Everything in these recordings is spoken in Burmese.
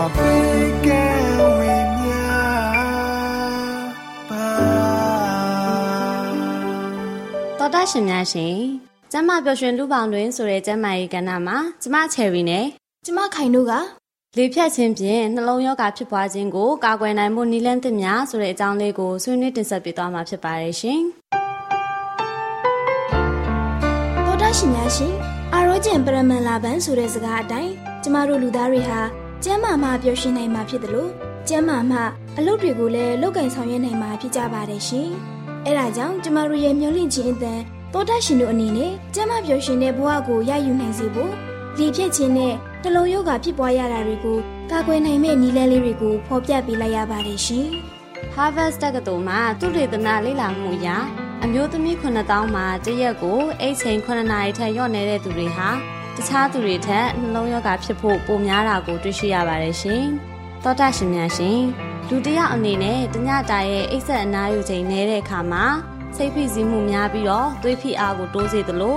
တော်တာရှင်များရှင်ကျမပျော်ရွှင်လူပေါင်းတွင်ဆိုတဲ့ကျမရဲ့ကဏ္ဍမှာကျမချယ်ရီနဲ့ကျမခိုင်တို့ကလေဖြတ်ခြင်းဖြင့်နှလုံးရောဂါဖြစ်ပွားခြင်းကိုကာကွယ်နိုင်မှုနည်းလမ်းသစ်များဆိုတဲ့အကြောင်းလေးကိုဆွေးနွေးတင်ဆက်ပေးသွားမှာဖြစ်ပါတယ်ရှင်။တော်တာရှင်များရှင်အာရောဂျင်ပရမန်လာဘန်ဆိုတဲ့စကားအတိုင်းကျမတို့လူသားတွေဟာ ကျမ်းမာမှပျော်ရွှင်နိုင်မှာဖြစ်တယ်လို့ကျမ်းမာမှအလုပ်တွေကိုလည်းလုပ်ကင်ဆောင်ရွက်နိုင်မှာဖြစ်ကြပါတယ်ရှင်။အဲဒါကြောင့်ကျမတို့ရဲ့မျှဝင့်ခြင်းအတန်တောတရှင်တို့အနေနဲ့ကျမ်းမာပျော်ရွှင်တဲ့ဘဝကိုရယူနိုင်စေဖို့လေဖြတ်ခြင်းနဲ့နှလုံးရောဂါဖြစ်ပွားရတာတွေကိုကာကွယ်နိုင်မဲ့နည်းလမ်းလေးတွေကိုဖော်ပြပေးလိုက်ရပါတယ်ရှင်။ Harvard တက္ကသိုလ်မှာသူတေသနလေ့လာမှုအရအမျိုးသမီး9000မှာတရက်ကိုအိတ်ချိန်9နာရီထက်လျော့နေတဲ့သူတွေဟာ တခြားသူတွေထက်နှလုံးရောဂါဖြစ်ဖို့ပိုများတာကိုတွေ့ရှိရပါတယ်ရှင်။သောတာရှင်များရှင်လူတယောက်အနေနဲ့တညတာရဲ့အိပ်ဆက်အနားယူချိန်နေတဲ့အခါမှာစိတ်ဖိစီးမှုများပြီးတော့သွေးဖိအားကိုတိုးစေသလို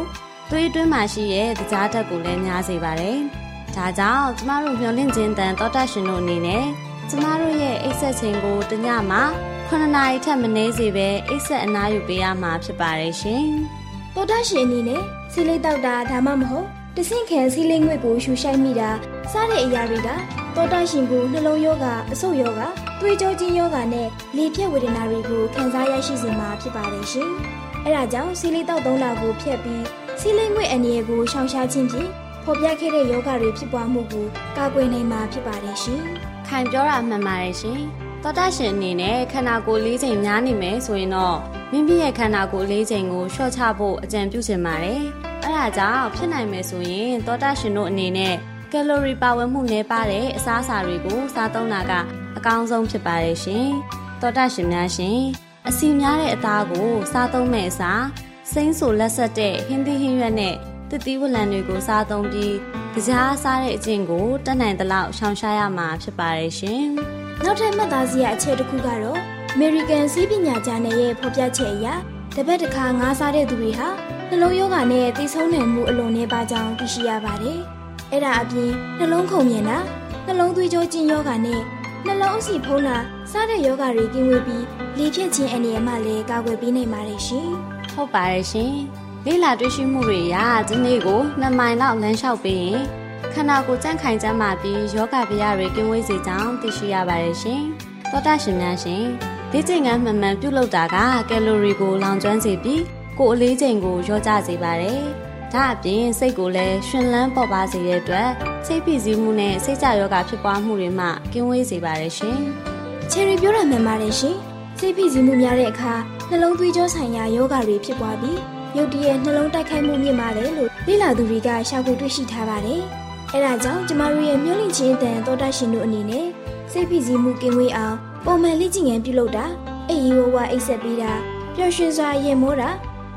သွေးတွင်းမှာရှိတဲ့တကြားဓာတ်ကိုလည်းများစေပါတယ်။ဒါကြောင့်ကျမတို့မျှော်လင့်ခြင်းတန်သောတာရှင်တို့အနေနဲ့ကျမတို့ရဲ့အိပ်ဆက်ချိန်ကိုတညမှာ9နာရီထက်မနည်းစေပဲအိပ်ဆက်အနားယူပေးရမှာဖြစ်ပါတယ်ရှင်။သောတာရှင်အနေနဲ့ဆီလိတောက်တာဒါမှမဟုတ် တဆင့်ခံစီးလိမ့်ငွေကိုရှူရှိုက်မိတာစတဲ့အရာတွေကတောတာရှင်ကိုနှလုံးယောဂအဆုတ်ယောဂသွေးကြောချင်းယောဂနဲ့လေပြည့်ဝေဒနာတွေကိုခံစားရရှိစေမှာဖြစ်ပါတယ်ရှင်။အဲဒါကြောင့်စီးလိတောက်သုံးလာကိုဖျက်ပြီးစီးလိမ့်ငွေအနေကိုရှောင်ရှားခြင်းဖြင့်ဖော်ပြခဲ့တဲ့ယောဂတွေဖြစ်ပွားမှုကိုကာကွယ်နိုင်မှာဖြစ်ပါတယ်ရှင်။ခံပြောတာမှန်ပါတယ်ရှင်။သောတာရှင်အနေနဲ့ခန္ဓာကိုယ်လေးချိန်များနေမယ်ဆိုရင်တော့မိမိရဲ့ခန္ဓာကိုယ်လေးချိန်ကိုလျှော့ချဖို့အကြံပြုချင်ပါတယ်။ အဲဒါကြောင့်ဖြစ်နိုင်မယ်ဆိုရင်သောတာရှင်တို့အနေနဲ့ကယ်လိုရီပါဝင်မှုနည်းပါးတဲ့အစားအစာတွေကိုစားသုံးတာကအကောင်းဆုံးဖြစ်ပါတယ်ရှင်။သောတာရှင်များရှင်အစီများတဲ့အသားကိုစားသုံးမဲ့အစားစိမ့်ဆူလက်ဆက်တဲ့ဟင်းသီးဟင်းရွက်နဲ့တတိဝလံတွေကိုစားသုံးပြီးကြားစားတဲ့အကျင့်ကိုတတ်နိုင်သလောက်ရှောင်ရှားရမှာဖြစ်ပါတယ်ရှင်။နောက်ထပ်မှတ်သားစရာအချက်တစ်ခုကတော့ American စီးပညာဂျာနယ်ရဲ့ဖော်ပြချက်အရတပတ်တစ်ခါငါးစားတဲ့သူတွေဟာ နှလုံးရောဂါနဲ့သိဆုံးနိုင်မှုအလွန်နည်းပါးကြောင်းသိရှိရပါတယ်။အဲ့ဒါအပြင်နှလုံးခုန်မြင်တာနှလုံးသွေးကြောကျဉ်ယောဂါနဲ့နှလုံးအဆီဖုံးတာစတဲ့ယောဂါတွေကင်းဝေးပြီးလေဖြတ်ခြင်းအနေနဲ့မှလည်းကာကွယ်ပေးနိုင်ပါတယ်ရှင်။ဟုတ်ပါတယ်ရှင်။လေ့လာတွေ့ရှိမှုတွေအရဒီနေ့ကို2မိုင်လောက်လမ်းလျှောက်ပြီးရင်ခန္ဓာကိုယ်ကြန့်ခိုင်ကြမှာပြီးယောဂဗျာတွေကင်းဝေးစေကြောင်းသိရှိရပါတယ်ရှင်။သောတာရှင်များရှင်ဒီချိန်ကမှန်မှန်ပြုတ်လောက်တာကကယ်လိုရီကိုလောင်ကျွမ်းစေပြီး ကိုယ်အလေးချိန်ကိုလျော့ကျစေပါတယ်။ဒါအပြင်စိတ်ကိုလည်းရှင်လန်းပေါ်ပါစေတဲ့အတွက်စိတ်ဖိစီးမှုနဲ့စိတ်ကြယောဂဖြစ်ပွားမှုတွေမှကင်းဝေးစေပါတယ်ရှင်။ချယ်ရီပြောတာမှန်ပါတယ်ရှင်။စိတ်ဖိစီးမှုများတဲ့အခါနှလုံးသွေးကြောဆိုင်ရာယောဂတွေဖြစ်ပွားပြီးရုတ်တရက်နှလုံးတိုက်ခိုက်မှုမြင့်မာတယ်လို့လေ့လာသူတွေကရှာဖွေတွေ့ရှိထားပါတယ်။အဲဒါကြောင့်ကျမတို့ရဲ့မျိုးလင့်ချင်းအတန်သောတာရှင်တို့အနေနဲ့စိတ်ဖိစီးမှုကင်းဝေးအောင်ပုံမှန်လေ့ကျင့်ငန်းပြုလုပ်တာအိပ်ရိုးဝအိပ်ဆက်ပေးတာပျော်ရွှင်စွာရင်မိုးတာ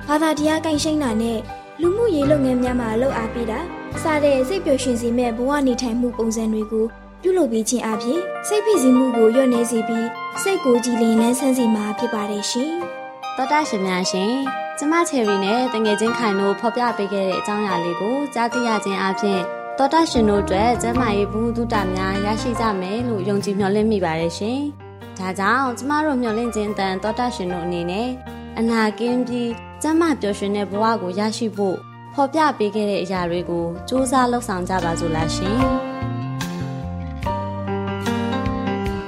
ဘာသာတရားကိုင်ရှိန်တာနဲ့လူမှုရေးလုပ်ငန်းများမှာလှုပ်အားပေးတာစတဲ့စိတ်ပျော်ရွှင်စေမဲ့ဘဝနေထိုင်မှုပုံစံတွေကိုပြုလုပ်ပေးခြင်းအပြင်စိတ်ဖိစီးမှုကိုလျော့နေစေပြီးစိတ်ကိုကြည်လင်လန်းဆန်းစေမှာဖြစ်ပါတယ်ရှင်။သောတာရှင်များရှင်ကျမချယ်ရီနဲ့တငယ်ချင်းခိုင်တို့ဖော်ပြပေးခဲ့တဲ့အကြောင်းအရာလေးကိုကြားသိရခြင်းအပြင်သောတာရှင်တို့အတွက်ကျမရဲ့ဘူးတုတများရရှိကြမယ်လို့ယုံကြည်မျှော်လင့်မိပါတယ်ရှင်။ဒါကြောင့်ကျမတို့မျှော်လင့်ခြင်းတန်သောတာရှင်တို့အနေနဲ့ အနာကင်းပြီးကျမပျော်ရွှင်တဲ့ဘဝကိုရရှိဖို့ဖော်ပြပေးခဲ့တဲ့အရာတွေကိုစူးစမ်းလှုပ်ဆောင်ကြပါစို့လားရှင်။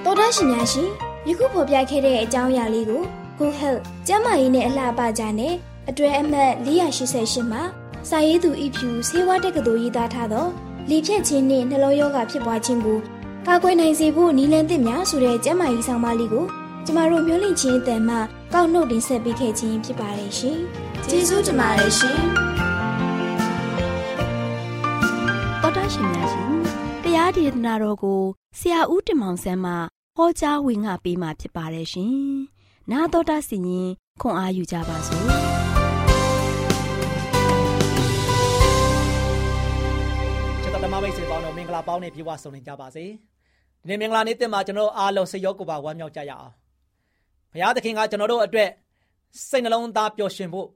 သောတာရှင်များရှင်ယခုဖော်ပြခဲ့တဲ့အကြောင်းအရာလေးကို Good Health ကျန်းမာရေးနဲ့အလှပကြတဲ့အတွဲအမှတ်488မှာစာရေးသူဤဖြူဆေးဝါးတက္ကသိုလ်ရေးသားထားသောလီဖြတ်ခြင်းနှင့်နှလုံးရောဂါဖြစ်ပွားခြင်းကိုကာကွယ်နိုင်စေဖို့နည်းလမ်းသစ်များဆိုတဲ့ကျန်းမာရေးဆောင်ပါလေးကို ကျမတို့မျိုးလင့်ချင်းအတန်မှကောက်နှုတ်တင်ဆက်ပေးခဲ့ခြင်းဖြစ်ပါတယ်ရှင်။ကျေးဇူးတင်ပါတယ်ရှင်။တော်တာရှင်များရှင်တရားဒေသနာတော်ကိုဆရာဦးတင်မောင်ဆန်းမှဟောကြားဝင်ငါပေးมาဖြစ်ပါတယ်ရှင်။နာတော်တာစီရင်ခွန်အားယူကြပါစို့။ဓမ္မမိတ်ဆွေပေါင်းတို့မင်္ဂလာပေါင်းနဲ့ပြေဝဆုံနေကြပါစေဒီနေ့မင်္ဂလာနေ့တင်မှာကျွန်တော်အားလုံးစိတ်ရောကိုယ်ပါဝမ်းမြောက်ကြရအောင် ဘုရားသခင်ကကျွန်တော်တို့အတွက်စိတ်နှလုံးသားပျော်ရွှင်ဖို့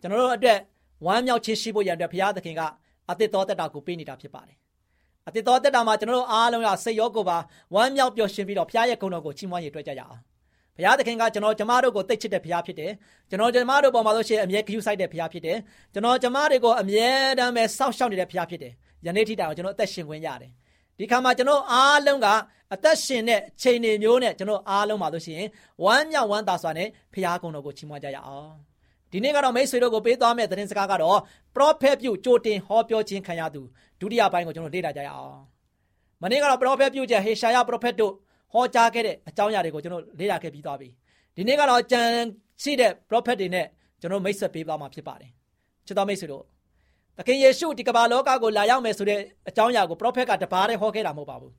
ကျွန်တော်တို့အတွက်ဝမ်းမြောက်ခြင်းရှိဖို့ရန်အတွက်ဘုရားသခင်ကအသစ်တော်တက်တာကိုပေးနေတာဖြစ်ပါတယ်အသစ်တော်တက်တာမှာကျွန်တော်တို့အားလုံးကစိတ်ရောကိုယ်ပါဝမ်းမြောက်ပျော်ရွှင်ပြီးတော့ဘုရားရဲ့ဂုဏ်တော်ကိုချီးမွမ်းရည်တွေ့ကြရအောင်ဘုရားသခင်ကကျွန်တော်ကျမတို့ကိုသိချစ်တဲ့ဘုရားဖြစ်တယ်ကျွန်တော်ကျမတို့ပေါ်မှာလို့ရှိရင်အမြဲဂရုစိုက်တဲ့ဘုရားဖြစ်တယ်ကျွန်တော်ကျမတွေကိုအမြဲတမ်းပဲစောင့်ရှောက်နေတဲ့ဘုရားဖြစ်တယ်ယနေ့ထိတိုင်အောင်ကျွန်တော်အသက်ရှင်ခွင့်ရတယ် ဒီခါမှာကျွန်တော်အားလုံးကအသက်ရှင်တဲ့ချိန်နေမျိုးနဲ့ကျွန်တော်အားလုံးပါလို့ရှိရင်ဝမ်းမြောက်ဝမ်းသာစွာနဲ့ဖခင်ကုံတော်ကိုချီးမွမ်းကြရအောင်ဒီနေ့ကတော့မိတ်ဆွေတို့ကိုပေးသွားမယ့်သတင်းစကားကတော့ prophet ပြုကြိုတင်ဟောပြောခြင်းခံရသူဒုတိယပိုင်းကိုကျွန်တော်လေ့လာကြရအောင်မနေ့ကတော့ prophet ပြုချက်ဟေရှာယ prophet တို့ဟောကြားခဲ့တဲ့အကြောင်းအရာတွေကိုကျွန်တော်လေ့လာခဲ့ပြီးသွားပြီဒီနေ့ကတော့ကြံရှိတဲ့ prophet တွေနဲ့ကျွန်တော်မိတ်ဆက်ပေးသွားမှာဖြစ်ပါတယ်ချစ်တော်မိတ်ဆွေတို့ သခင်ယေရှုဒီကမ္ဘာလောကကိုလာရောက်မယ်ဆိုတဲ့အကြောင်းအရာကိုပရောဖက်ကတပါးတည်းဟောခဲ့တာမဟုတ်ပါဘူး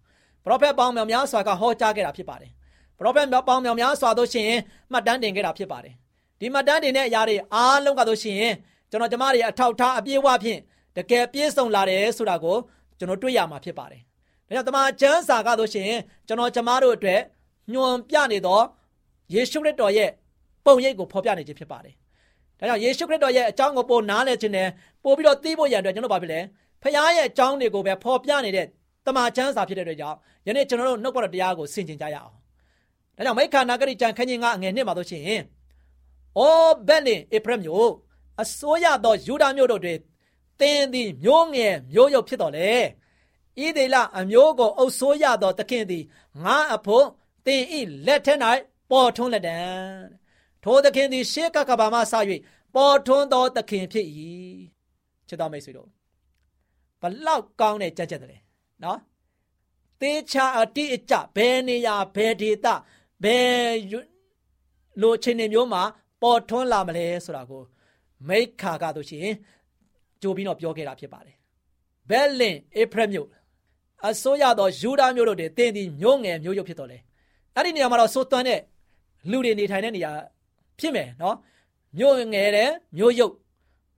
ပရောဖက်ပေါင်းမြောင်များစွာကဟောကြားခဲ့တာဖြစ်ပါတယ်ပရောဖက်ပေါင်းမြောင်များစွာတို့ရှင်မှတ်တမ်းတင်ခဲ့တာဖြစ်ပါတယ်ဒီမှတ်တမ်းတင်တဲ့အရာတွေအားလုံးကတို့ရှင်ကျွန်တော်ကျမတွေအထောက်ထားအပြည့်အဝဖြင့်တကယ်ပြည့်စုံလာတယ်ဆိုတာကိုကျွန်တော်တွေ့ရမှာဖြစ်ပါတယ်ဒါကြောင့်တမန်ကျမ်းစာကတို့ရှင်ကျွန်တော်ကျမတို့အတွက်ညွန်ပြနေသောယေရှုခရစ်တော်ရဲ့ပုံရိပ်ကိုဖော်ပြနေခြင်းဖြစ်ပါတယ် ဒါကြောင့်ယေရှုခရစ်တော်ရဲ့အကြောင်းကိုပိုနားလည်ခြင်းနဲ့ပို့ပြီးတော့သိဖို့ရန်အတွက်ကျွန်တော်ဘာဖြစ်လဲဖခင်ရဲ့အကြောင်းတွေကိုပဲဖော်ပြနေတဲ့တမန်ကျမ်းစာဖြစ်တဲ့အတွက်ကြောင့်ယနေ့ကျွန်တော်တို့နှုတ်ပေါ်တရားကိုဆင်ခြင်ကြရအောင်။ဒါကြောင့်မိခန္ဓာဂရိကြံခန်းကြီးငါအငယ်နှစ်မှာဆိုရှင်အောဘက်လင်ဧဖရမျိုးအစိုးရသောယူဒာမျိုးတို့တွင်တင်းသည်မျိုးငယ်မျိုးရုပ်ဖြစ်တော်လေ။ဤဒေလအမျိုးကိုအုပ်ဆိုးရသောသခင်သည်ငါအဖို့တင်းဤလက်ထက်၌ပေါ်ထွန်းလက်တံ။ ထိုသခင်သည်ရှေးကကဘာမှဆ၍ပေါ်ထွန်းသောသခင်ဖြစ်၏ချစ်တော်မိတ်ဆွေတို့ဘလောက်ကောင်းတဲ့ကြက်ကြက်တယ်နော်သေချာအတိအကျဘယ်နေရာဘယ်ဒေသဘယ်လိုချင်းနေမျိုးမှာပေါ်ထွန်းလာမလဲဆိုတာကိုမိခါကတို့ရှင်ကြိုပြီးတော့ပြောခဲ့တာဖြစ်ပါတယ်ဘဲလင်ဧဖရမြို့အစိုးရသောယူဒာမျိုးတို့တည်တင်းဒီမျိုးငယ်မျိုးရုပ်ဖြစ်တော်လဲအဲ့ဒီနေရာမှာတော့စိုးသွမ်းတဲ့လူတွေနေထိုင်တဲ့နေရာ ဖြစ်မယ်နော်မြို့ငယ်တယ်မြို့ရုပ်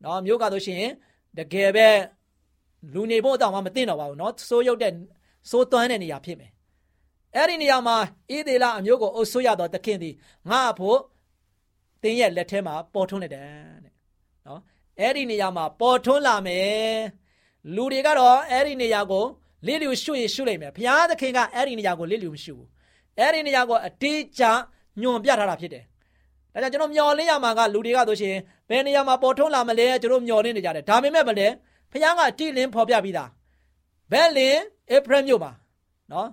နော်မြို့ကဆိုရှင်တကယ်ပဲလူနေဖို့တောင်မှမသိတော့ပါဘူးနော်စိုးရုပ်တဲ့စိုးသွမ်းတဲ့နေရာဖြစ်မယ်အဲ့ဒီနေရာမှာဣသေလအမျိုးကိုအုပ်ဆိုးရတော့တခင်သည်ငါ့ဖို့တင်းရဲ့လက်ထဲမှာပေါ်ထွန်းလိုက်တယ်တဲ့နော်အဲ့ဒီနေရာမှာပေါ်ထွန်းလာမယ်လူတွေကတော့အဲ့ဒီနေရာကိုလေးလျူရှုရရှုလိုက်မယ်ဘုရားသခင်ကအဲ့ဒီနေရာကိုလေးလျူမရှုဘူးအဲ့ဒီနေရာကိုအတေးချညွန်ပြထားတာဖြစ်တယ် ဒါကြောင့်ကျွန်တော်မျော်လင့်ရမှာကလူတွေကဆိုရှင်ဘယ်နေရာမှာပေါ်ထွန်းလာမလဲကျွန်တော်မျော်လင့်နေကြတယ်ဒါပေမဲ့မလဲဖခင်ကတိလင်းဖော်ပြပြီးသားဘယ်လင်ဧဖရမြို့မှာနော်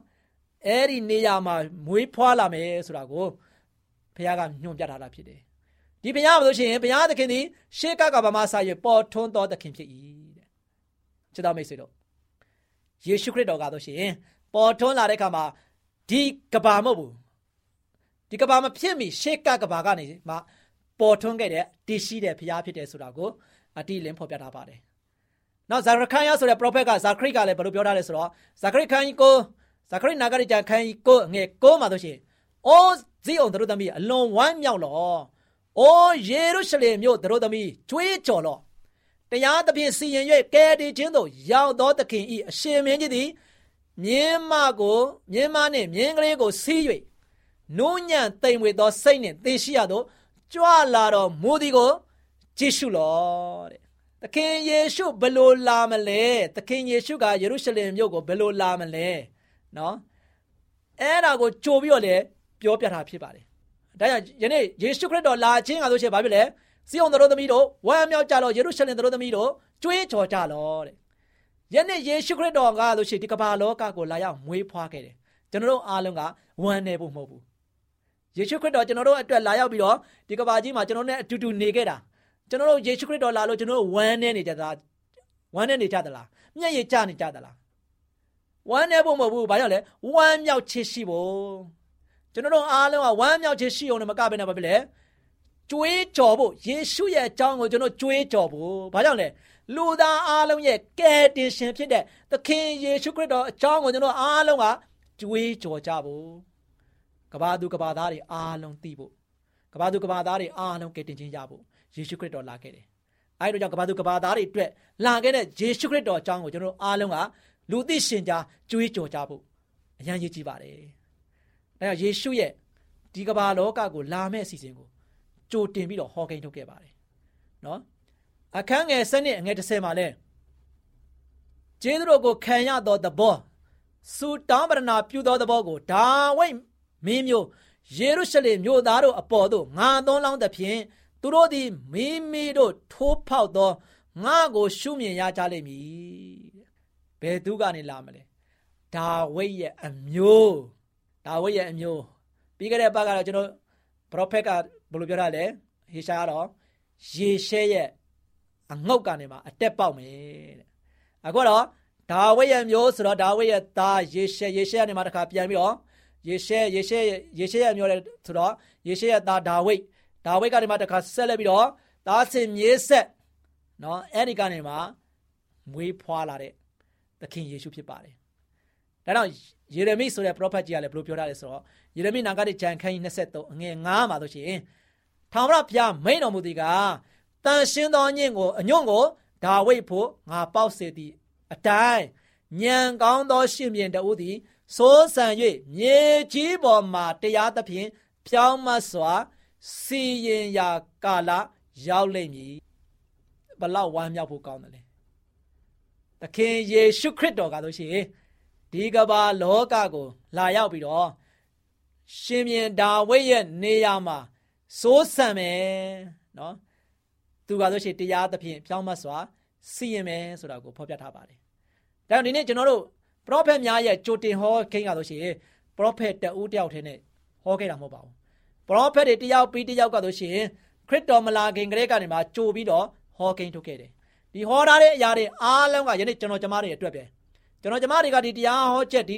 အဲ့ဒီနေရာမှာမွေးဖွားလာမယ်ဆိုတာကိုဖခင်ကညွှန်ပြထားတာဖြစ်တယ်ဒီဘုရားမလို့ရှိရင်ဘုရားသခင်သည်ရှေးကကဘာမဆာရပေါ်ထွန်းတော်သခင်ဖြစ်၏တဲ့ချစ်တော်မိတ်ဆွေတို့ယေရှုခရစ်တော်ကဆိုရှင်ပေါ်ထွန်းလာတဲ့အခါမှာဒီကဘာမဟုတ်ဘူး ဒီကဘာမဖြစ်မီရှေးကကဘာကနေမှပေါ်ထွန်းခဲ့တဲ့တည်ရှိတဲ့ဘုရားဖြစ်တယ်ဆိုတာကိုအတိလင်းဖော်ပြထားပါတယ်။နောက်ဇာခရခန်ယဆိုတဲ့ prophet ကဇာခရိကလည်းဘယ်လိုပြောထားလဲဆိုတော့ဇာခရိခန်ကိုဇာခရိနာဂရိကြခန်ကိုငယ်ကိုမှာဆိုရှင်အိုးဇီအောင်တို့သမီးအလွန်ဝမ်းမြောက်လော။အိုးယေရုရှလင်မြို့တို့သမီးကြွေးကြော်လော။တရားသဖြင့်စီရင်၍ကဲတည်ခြင်းသို့ရောက်သောသခင်ဤအရှင်မင်းကြီးသည်မြင်းမကိုမြင်းမနှင့်မြင်းကလေးကိုစီး၍ နိုးညံ့တိမ်ဝေသောစိတ်နှင့်သင်ရှိရသောကြွလာတော်မူသည်ကိုကြည့်ရှုလောတဲ့သခင်ယေရှုဘယ်လိုလာမလဲသခင်ယေရှုကယေရုရှလင်မြို့ကိုဘယ်လိုလာမလဲနော်အဲ့ဒါကိုကြိုပြီးတော့လေပြောပြတာဖြစ်ပါတယ်ဒါကြောင့်ယနေ့ယေရှုခရစ်တော်လာခြင်းကဆိုရှင်ဘာဖြစ်လဲစီအောင်တော်သမီးတို့ဝမ်းမြောက်ကြလောယေရုရှလင်တော်သမီးတို့ကြွေးကြော်ကြလောတဲ့ယနေ့ယေရှုခရစ်တော်ကဆိုရှင်ဒီကမ္ဘာလောကကိုလာရောက်မွေးဖွားခဲ့တယ်ကျွန်တော်တို့အားလုံးကဝမ်းနေဖို့မဟုတ်ဘူး ယေရှုခရစ်တော်ကျွန်တော်တို့အတွက်လာရောက်ပြီးတော့ဒီကမ္ဘာကြီးမှာကျွန်တော်နဲ့အတူတူနေခဲ့တာကျွန်တော်တို့ယေရှုခရစ်တော်လာလို့ကျွန်တော်တို့ဝမ်းနေနေကြတာဝမ်းနေနေကြသလားမျက်ရည်ကျနေကြသလားဝမ်းနေဖို့မဟုတ်ဘူးဘာကြောင့်လဲဝမ်းမြောက်ချစ်ရှိဖို့ကျွန်တော်တို့အားလုံးကဝမ်းမြောက်ချစ်ရှိအောင်လည်းမကဘဲနဲ့ဘာဖြစ်လဲကြွေးကြော်ဖို့ယေရှုရဲ့အကြောင်းကိုကျွန်တော်ကြွေးကြော်ဖို့ဘာကြောင့်လဲလူသားအားလုံးရဲ့ကယ်တင်ရှင်ဖြစ်တဲ့သခင်ယေရှုခရစ်တော်အကြောင်းကိုကျွန်တော်အားလုံးကကြွေးကြော်ကြဖို့ ကဘာသူကဘာသားတွေအားလုံးသိဖို့ကဘာသူကဘာသားတွေအားလုံးကယ်တင်ခြင်းရဖို့ယေရှုခရစ်တော်လာခဲ့တယ်။အဲဒီတော့ကြောင့်ကဘာသူကဘာသားတွေအတွက်လာခဲ့တဲ့ယေရှုခရစ်တော်အကြောင်းကိုကျွန်တော်အားလုံးကလူသိရှင်ကြားကြွေးကြော်ကြဖို့အရန်ရည်ကြည့်ပါတယ်။ဒါကြောင့်ယေရှုရဲ့ဒီကဘာလောကကိုလာမဲ့အစီအစဉ်ကိုကြိုတင်ပြီးတော့ဟောကိန်းထုတ်ခဲ့ပါတယ်။နော်အခန်းငယ်စနစ်အငယ်30မှာလဲကျေးဇူးတော်ကိုခံရသောသဘောစူတောင်းပရဏပြုသောသဘောကိုဒါဝိတ် မင်းမျိုးယေရုရှလင်မြို့သားတို့အပေါ်သို့ငါသွန်းလောင်းသဖြင့်သူတို့သည်မိမိတို့ထိုးဖောက်သောငါကိုရှုမြင်ရကြလိမ့်မည်ဘယ်သူကနေလာမလဲဒါဝိတ်ရဲ့အမျိုးဒါဝိတ်ရဲ့အမျိုးပြီးခဲ့တဲ့ပတ်ကတော့ကျွန်တော်ပရောဖက်ကဘယ်လိုပြောတာလဲဟေရှာကတော့ယေရှဲရဲ့အငုတ်ကနေမှအတက်ပေါက်မယ်တဲ့အခုတော့ဒါဝိရဲ့မျိုးဆိုတော့ဒါဝိရဲ့သားယေရှဲယေရှဲကနေမှတစ်ခါပြန်ပြီးတော့ ယေရှဲယေရှဲယေရှဲရဲ့မျိုးလေဆိုတော့ယေရှဲရဲ့သားဒါဝိဒါဝိကနေမှတစ်ခါဆက်လက်ပြီးတော့သားစင်မြေးဆက်နော်အဲ့ဒီကနေမှမွေးဖွားလာတဲ့သခင်ယေရှုဖြစ်ပါတယ်ဒါတော့ယေရမိဆိုတဲ့ prophet ကြီးကလည်းဘယ်လိုပြောထားလဲဆိုတော့ယေရမိနာဂတိဂျန်ခန်းကြီး23အငယ်9မှာဆိုရှင်ထာဝရဘုရားမိန်တော်မူသည်ကတန်ရှင်းသောညင့်ကိုအညွန့်ကိုဒါဝိဒ်ဖို့ငါပေါက်စေသည်အတိုင်းညံကောင်းသောရှင်ပြန်တဦးသည် စိုးစံ၍မြေကြီးပေါ်မှတရားသဖြင့်ဖြောင်းမစွာစီရင်ရာကာလရောက်လိမ့်မည်ဘလောက်ဝမ်းမြောက်ဖို့ကောင်းတယ်လေသခင်ယေရှုခရစ်တော်ကဆိုရှင်ဒီကဘာလောကကို လာရောက်ပြီးတော့ရှင်ပြန်ဒါဝိဒ်ရဲ့နေရာမှာစိုးစံမယ်နော်သူကဆိုရှင်တရားသဖြင့်ဖြောင်းမစွာစီရင်မယ်ဆိုတာကိုဖော်ပြထားပါတယ်။ဒါကြောင့်ဒီနေ့ကျွန်တော်တို့ပ ရောဖက်များရဲ့ကြိုတင်ဟောခိန်းကဆိုရှင်ပရောဖက်တဦးတယောက်တည်းနဲ့ဟောခဲ့တာမဟုတ်ပါဘူး။ပရောဖက်တွေတယောက်ပြီးတယောက်ကဆိုရှင်ခရစ်တော်မလာခင်ကလေးကနေမှကြိုပြီးတော့ဟောကိန်းထုတ်ခဲ့တယ်။ဒီဟောထားတဲ့အရာတွေအားလုံးကယနေ့ကျွန်တော်ကျမတွေအတွက်ပဲ။ကျွန်တော်ကျမတွေကဒီတရားဟောချက်ဒီ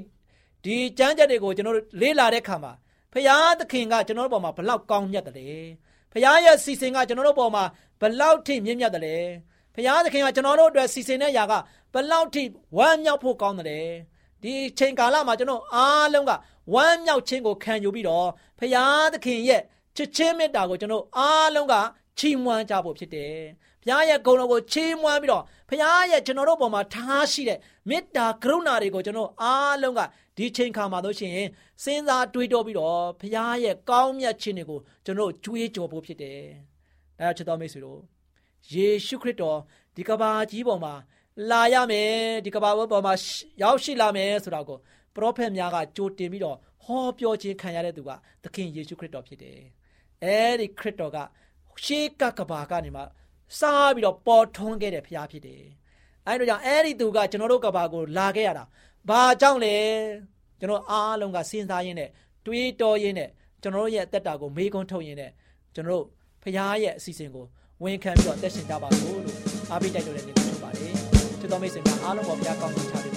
ဒီကျမ်းချက်တွေကိုကျွန်တော်တို့လေ့လာတဲ့အခါမှာဖရာသခင်ကကျွန်တော်တို့ပေါ်မှာဘလောက်ကောင်းမြတ်တယ်။ဖရာရဲ့စီစဉ်ကကျွန်တော်တို့ပေါ်မှာဘလောက်ထိမြင့်မြတ်တယ်။ ဖရာသခင်ကကျွန်တော်တို့အတွက်စီစဉ်တဲ့ຢာကဘလောက်ထိဝမ်းမြောက်ဖို့ကောင်းတယ်။ဒီချိန်ကာလမှာကျွန်တော်အားလုံးကဝမ်းမြောက်ခြင်းကိုခံယူပြီးတော့ဖရာသခင်ရဲ့ချစ်ချင်းမေတ္တာကိုကျွန်တော်အားလုံးကချီးမွမ်းကြဖို့ဖြစ်တယ်။ဘုရားရဲ့ဂုဏ်တော်ကိုချီးမွမ်းပြီးတော့ဘုရားရဲ့ကျွန်တော်တို့ပေါ်မှာထားရှိတဲ့မေတ္တာကရုဏာတွေကိုကျွန်တော်အားလုံးကဒီချိန်ခါမှာတို့ရှင်စဉ်းစားတွေးတောပြီးတော့ဘုရားရဲ့ကောင်းမြတ်ခြင်းတွေကိုကျွန်တော်ကြွေးကြော်ဖို့ဖြစ်တယ်။ဒါကြောင့်ချစ်တော်မိတ်ဆွေတို့ ယေရှုခရစ်တော်ဒီကဘာကြီးပေါ်မှာလာရမယ်ဒီကဘာပေါ်မှာရောက်ရှိလာမယ်ဆိုတာကိုပရောဖက်များကကြိုတင်ပြီးတော့ဟောပြောခြင်းခံရတဲ့သူကသခင်ယေရှုခရစ်တော်ဖြစ်တယ်။အဲဒီခရစ်တော်ကရှေးကကဘာကနေမှစားပြီးတော့ပေါ်ထွန်းခဲ့တဲ့ဖရားဖြစ်တယ်။အဲဒီတော့ကြောင့်အဲဒီသူကကျွန်တော်တို့ကဘာကိုလာခဲ့ရတာ။ဘာကြောင့်လဲ။ကျွန်တော်အားလုံးကစဉ်းစားရင်းနဲ့တွေးတောရင်းနဲ့ကျွန်တော်တို့ရဲ့အသက်တာကိုမေးခွန်းထုတ်ရင်းနဲ့ကျွန်တော်တို့ဖရားရဲ့အစီအစဉ်ကို ဝန်ခံပြီးတော့တက်ရှင်ကြပါလို့အားပေးတိုက်တော်တဲ့နေ့ဖြစ်ပါတယ်။ချစ်တော်မိတ်ဆွေများအားလုံးပေါ်ဘုရားကောင်းချီးချပေး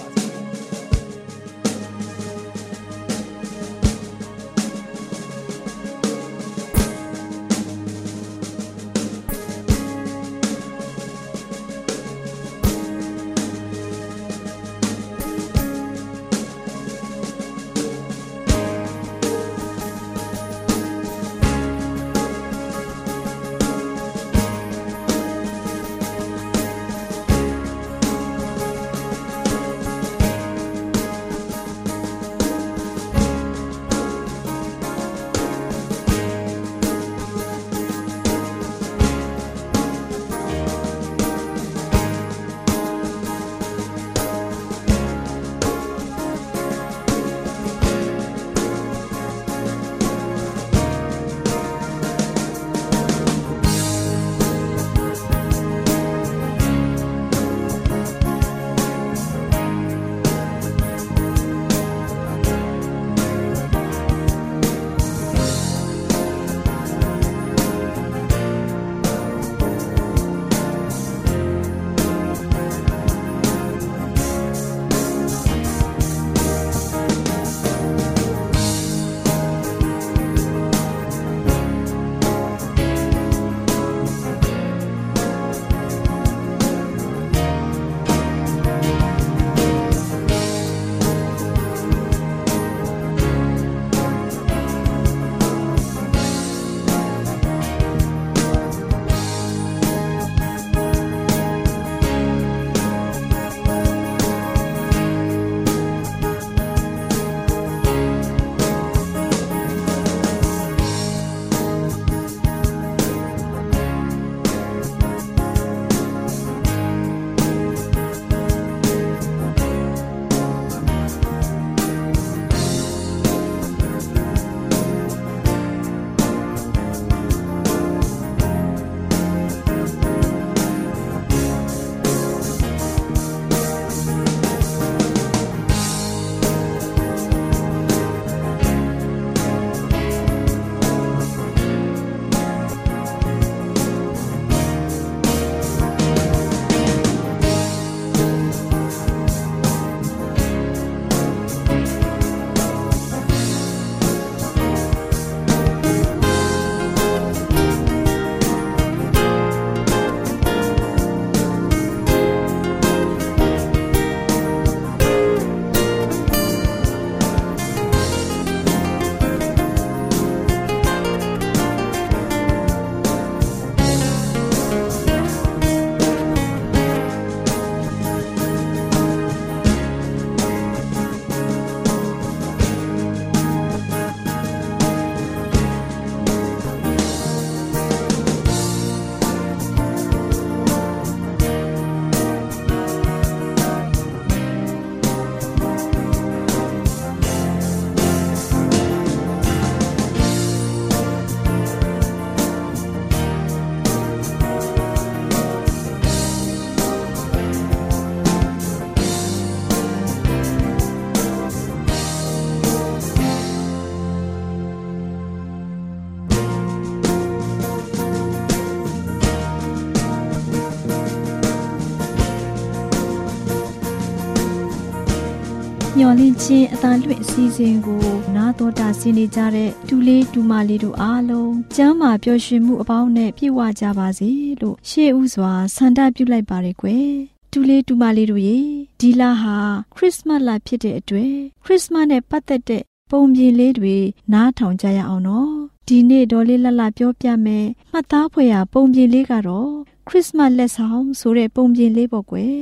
ပါစေ။မျော်လင့်ခြင်းအတန်လွင့်အစီအစဉ်ကို နာတော်တာဆင်းနေကြတဲ့ဒူလေးဒူမလေးတို့အားလုံးကျမ်းမာပျော်ရွှင်မှုအပေါင်းနဲ့ပြည့်ဝကြပါစေလို့ရှေးဥစွာဆန္ဒပြုလိုက်ပါရယ်ကွယ်ဒူလေးဒူမလေးတို့ရေဒီလာဟာခရစ်စမတ်လဖြစ်တဲ့အတွက်ခရစ်စမတ်နဲ့ပတ်သက်တဲ့ပုံပြင်လေးတွေနားထောင်ကြရအောင်နော်ဒီနေ့ဒေါ်လေးလှလှပြောပြမယ်မှတ်သားဖွယ်ရာပုံပြင်လေးကတော့ခရစ်စမတ်လက်ဆောင်ဆိုတဲ့ပုံပြင်လေးပေါ့ကွယ်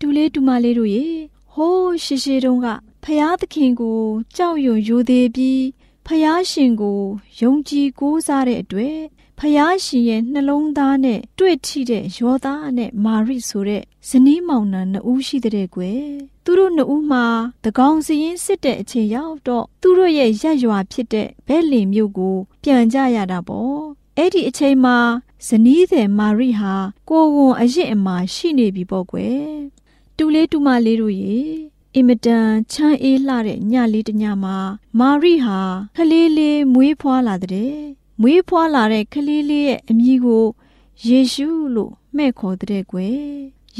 ဒူလေးဒူမလေးတို့ရေဟိုးရှိရှိတုန်းက ဖျားသခင်ကိုကြောက်ရွံ့ရိုသေပြီးဖျားရှင်ကိုယုံကြည်ကိုးစားတဲ့အတွက်ဖျားရှင်ရဲ့နှလုံးသားနဲ့တွေ့ထိတဲ့ယောသားနဲ့မာရိဆိုတဲ့ဇနီးမောင်နှံနှစ်ဦးရှိတဲ့ကွယ်သူတို့နှစ်ဦးမှာတကောင်စရင်စစ်တဲ့အချိန်ရောက်တော့သူတို့ရဲ့ရက်ရွာဖြစ်တဲ့ဘဲလင်မြို့ကို ပြန်ကြရတာပေါ့အဲ့ဒီအချိန်မှာဇနီးတဲ့မာရိဟာကိုဝန်အရင်အမှာရှိနေပြီပေါ့ကွယ်တူလေးတူမလေးတို့ရေ အင်မတန်ချမ်းအေးလှတဲ့ညလေးတညမှာမာရိဟာခလေးလေးမွေးဖွားလာတဲ့မွေးဖွားလာတဲ့ခလေးလေးရဲ့အမည်ကိုယေရှုလို့မှဲ့ခေါ်တဲ့ကွယ်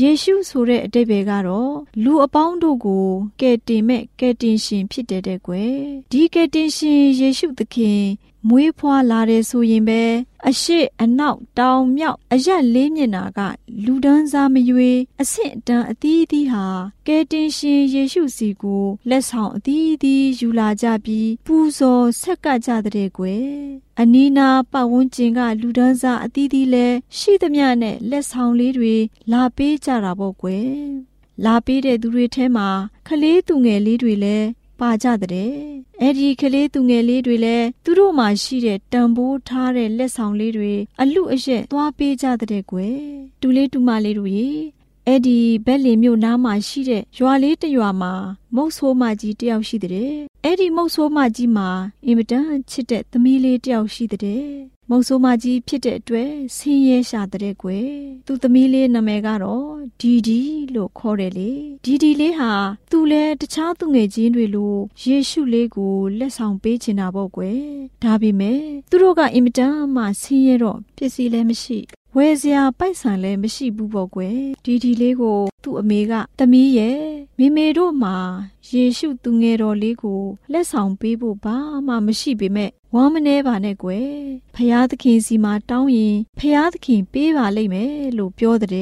ယေရှုဆိုတဲ့အတိတ်ပဲကတော့လူအပေါင်းတို့ကိုကယ်တင်မဲ့ကယ်တင်ရှင်ဖြစ်တဲ့တဲ့ကွယ်ဒီကယ်တင်ရှင်ယေရှုသခင် မွေးဖွားလာတယ်ဆိုရင်ပဲအရှိအနောက်တောင်မြောက်အရက်လေးမျက်နာက လူဒန်းစားမရွေအဆင့်အတန်းအသီးသီးဟာကယ်တင်ရှင်ယေရှုစီကိုလက်ဆောင်အသီးသီးယူလာကြပြီး ပူဇော်ဆက်ကပ်ကြတဲ့ကွယ်အနီးနာပတ်ဝန်းကျင်က လူဒန်းစားအသီးသီးလဲရှိသမျှနဲ့လက်ဆောင်လေးတွေလာပေးကြတာပေါ့ကွယ်လာပေးတဲ့သူတွေထဲမှာခလေးသူငယ်လေးတွေလည်း ပါကြတဲ့အဲ့ဒီကလေးသူငယ်လေးတွေလည်းသူတို့မှာရှိတဲ့တံပိုးထားတဲ့လက်ဆောင်လေးတွေအလူအရက်သွားပေးကြတဲ့ကွယ်တူလေးတူမလေးတို့ရေအဲ့ဒီဘက်လင်မြို့နားမှာရှိတဲ့ရွာလေးတစ်ရွာမှာမုတ်ဆိုးမကြီးတယောက်ရှိတဲ့အဲ့ဒီမုတ်ဆိုးမကြီးမှာအင်မတန်ချစ်တဲ့သမီးလေးတယောက်ရှိတဲ့ မုတ်ဆိုးမကြီးဖြစ်တဲ့အတွက်ဆင်းရဲရှာတဲ့ကွယ်သူသမီးလေးနာမည်ကတော့ဒီဒီလို့ခေါ်တယ်လေဒီဒီလေးဟာသူလဲတခြားသူငယ်ချင်းတွေလိုယေရှုလေးကိုလက်ဆောင်ပေးချင်တာပေါ့ကွယ်ဒါပေမဲ့သူတို့ကအင်မတန်မှဆင်းရဲတော့ပစ္စည်းလည်းမရှိ ဝယ်စရာပိုက်ဆံလည်းမရှိဘူးပေါ့ကွယ်ဒီဒီလေးကို သူ့အမေကသမီးရဲ့မိမေတို့မှာယေရှုသူငယ်တော်လေးကိုလက်ဆောင်ပေးဖို့ဘာမှမရှိပေမဲ့ဝမ်းမနှဲပါနဲ့ကွယ်ဖယားသခင်စီမှာတောင်းရင်ဖယားသခင်ပေးပါလိမ့်မယ်လို့ပြောတဲ့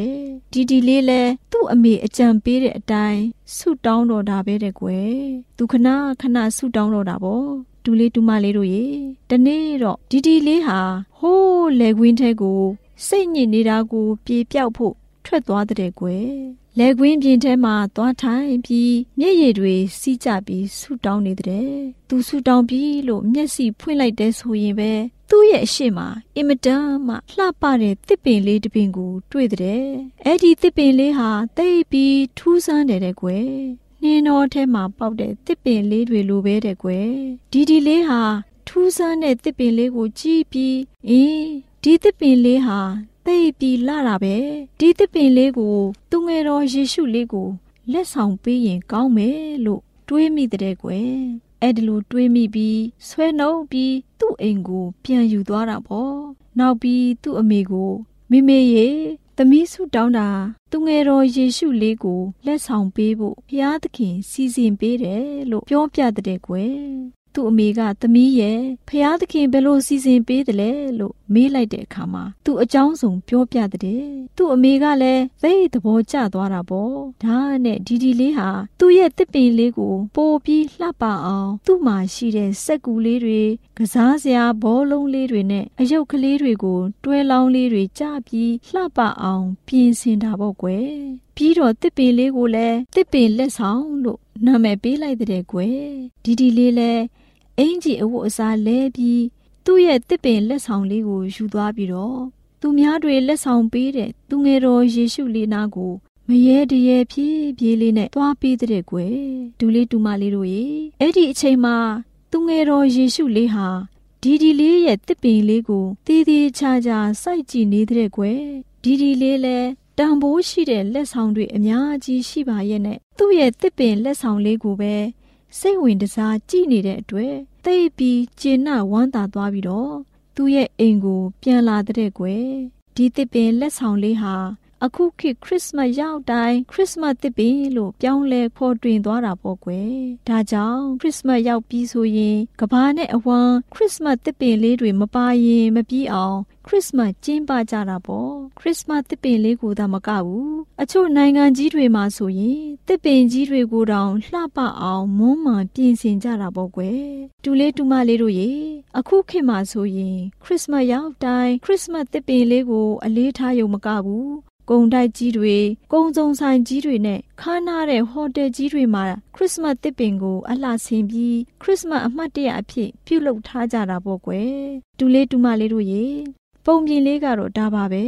ဒီဒီလေးလဲသူ့အမေအကြံပေးတဲ့အတိုင်းဆုတောင်းတော်တာပဲတဲ့ကွယ်သူခဏခဏဆုတောင်းတော်တာပေါ့တူလေးတူမလေးတို့ရေတနေ့တော့ဒီဒီလေးဟာဟိုးလေကွင်းထဲကို စိတ်ညစ်နေတာကိုပြေပြောက်ဖို့ထွက်သွားတဲ့ကွယ်လက်ကွင်းပြင်ထဲမှာသွားထိုင်ပြီးမျက်ရည်တွေစီးကြပြီးဆူတောင်းနေတဲ့သူဆူတောင်းပြီးလို့မျက်စိဖွင့်လိုက်တဲ့ဆိုရင်ပဲသူ့ရဲ့အရှိမအင်မတန်မှလှပတဲ့တစ်ပင်လေးတစ်ပင်ကိုတွေ့တဲ့အဲ့ဒီတစ်ပင်လေးဟာတိတ်ပြီးထူးဆန်းတယ်တဲ့ကွယ်နှင်းတော်ထဲမှာပေါက်တဲ့တစ်ပင်လေးတွေလိုပဲတဲ့ကွယ်ဒီဒီလေးဟာထူးဆန်းတဲ့တစ်ပင်လေးကိုကြည့်ပြီးအင်း ဒီသစ်ပင်လေးဟာသိပ်ပြီးလာတာပဲဒီသစ်ပင်လေးကိုသူငယ်တော်ယေရှုလေးကိုလက်ဆောင်ပေးရင်ကောင်းမယ်လို့တွေးမိတဲ့ကွယ်အဲ့ဒီလိုတွေးမိပြီးဆွဲနှုတ်ပြီးသူ့အိမ်ကို ပြန်ယူသွားတာပေါ့နောက်ပြီးသူ့အမေကိုမိမေရေသမီးစုတောင်းတာသူငယ်တော်ယေရှုလေးကိုလက်ဆောင်ပေးဖို့ဘုရားသခင်စီစဉ်ပေးတယ်လို့ပြောပြတဲ့ကွယ် သူ့အမေကသမီးရဲ့ဖျားသခင်ဘယ်လိုစီစဉ်ပေးတယ်လဲလို့မေးလိုက်တဲ့အခါမှာသူ့အကြောင်းစုံပြောပြတဲ့သူ့အမေကလည်းသိသဘောကျသွားတာပေါ့ဒါနဲ့ဒီဒီလေးဟာသူ့ရဲ့တစ်ပင်လေးကိုပိုပြီးလှပအောင်သူ့မှာရှိတဲ့စက်ကူလေးတွေကစားစရာဘောလုံးလေးတွေနဲ့အယုတ်ကလေးတွေကိုတွဲလောင်းလေးတွေကြပြီးလှပအောင်ပြင်ဆင်တာပေါ့ကွယ်ပြီးတော့တစ်ပင်လေးကိုလည်းတစ်ပင်လက်ဆောင်လို့နာမည်ပေးလိုက်တဲ့ကွယ်ဒီဒီလေးလည်း အင်ကြီးအဝတ်အစားလဲပြီးသူ့ရဲ့တစ်ပင်လက်ဆောင်လေးကိုယူသွားပြီးတော့သူများတွေလက်ဆောင်ပေးတဲ့သူငယ်တော်ယေရှုလေးနာကိုမရဲတရဲဖြည်းဖြည်းလေးနဲ့သွားပေးတဲ့ကွယ်ဒူလေးဒူမလေးတို့ရေအဲ့ဒီအချိန်မှာသူငယ်တော်ယေရှုလေးဟာဒီဒီလေးရဲ့တစ်ပင်လေးကိုတည်တည်ချာချာစိုက်ကြည့်နေတဲ့ကွယ်ဒီဒီလေးလည်းတံပိုးရှိတဲ့လက်ဆောင်တွေအများကြီးရှိပါရဲ့နဲ့သူ့ရဲ့တစ်ပင်လက်ဆောင်လေးကိုပဲ စိတ်ဝင်တစားကြည့်နေတဲ့အတွက်သိပြီးကျေနပ်ဝမ်းသာသွားပြီးတော့သူ့ရဲ့အိမ်ကို ပြန်လာတဲ့ကွယ်ဒီတစ်ပင်လက်ဆောင်လေးဟာ အအခုခေတ်ခရစ်စမတ်ရောက်တိုင်းခရစ်စမတ်သစ်ပင်လို့ပြောင်းလဲဖော်တွင်သွားတာပေါ့ကွယ်ဒါကြောင့်ခရစ်စမတ်ရောက်ပြီးဆိုရင်ကဘာနဲ့အဝမ်းခရစ်စမတ်သစ်ပင်လေးတွေမပါရင်မပြီးအောင်ခရစ်စမတ်ကျင်းပကြတာပေါ့ခရစ်စမတ်သစ်ပင်လေးကိုသာမကဘူးအချို့နိုင်ငံကြီးတွေမှာဆိုရင်သစ်ပင်ကြီးတွေကိုတောင်လှပအောင်မွမ်းမံပြင်ဆင်ကြတာပေါ့ကွယ်တူလေးတူမလေးတို့ရေအခုခေတ်မှာဆိုရင်ခရစ်စမတ်ရောက်တိုင်းခရစ်စမတ်သစ်ပင်လေးကိုအလေးထားရုံမကဘူး ကုံတိုက်ကြီးတွေကုံစုံဆိုင်ကြီးတွေနဲ့ခါနာတဲ့ဟိုတယ်ကြီးတွေမှာခရစ်စမတ်တစ်ပင်ကိုအလှဆင်ပြီးခရစ်စမတ်အမှတ်တရအဖြစ်ပြုလုပ်ထားကြတာပေါ့ကွယ်တူလေးတူမလေးတို့ရေ ပုံပြင်လေးကတော့ဒါပါပဲ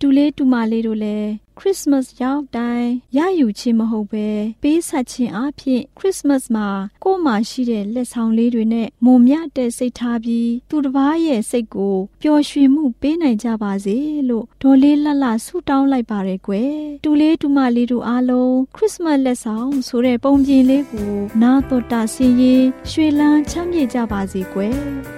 တူလေးတူမလေးတို့လည်းခရစ်စမတ်ရောက်တိုင်းရယူခြင်းမဟုတ်ပဲပေးဆက်ခြင်းအဖြစ်ခရစ်စမတ်မှာကိုယ်မှာရှိတဲ့လက်ဆောင်လေးတွေနဲ့မုံမြတဲ့စိတ်ထားပြီးသူတစ်ပါးရဲ့စိတ်ကိုပျော်ရွှင်မှုပေးနိုင်ကြပါစေလို့ဒေါ်လေးလှလှဆုတောင်းလိုက်ပါရယ်ကွယ်တူလေးတူမလေးတို့အားလုံးခရစ်စမတ်လက်ဆောင်ဆိုတဲ့ပုံပြင်လေးကိုနာတော်တာဆင်းရင်ရွှေလန်းချမ်းမြေ့ကြပါစေကွယ်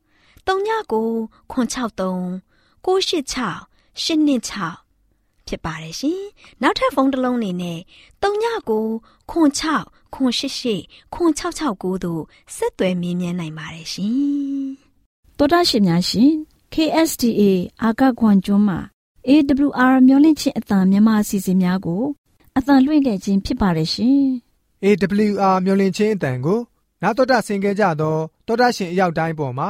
39ခွန်63 986 126ဖြစ်ပါတယ်ရှင်။နောက်ထပ်ဖုန်းတစ်လုံးနေနဲ့39ခွန်6ခွန်88ခွန်669တို့ဆက်သွယ်မြင်းမြန်းနိုင်ပါတယ်ရှင်။တော်တာရှင်များရှင် KSTA အာကခွန်ကျွန်းမှာ AWR မျိုးလင့်ချင်းအတံမြန်မာအစီအစဉ်များကိုအတံလွှင့်ခဲ့ခြင်းဖြစ်ပါတယ်ရှင်။ AWR မျိုးလင့်ချင်းအတံကိုနာတော်တာဆင် gay ကြတော့တော်တာရှင်အရောက်တိုင်းပေါ်မှာ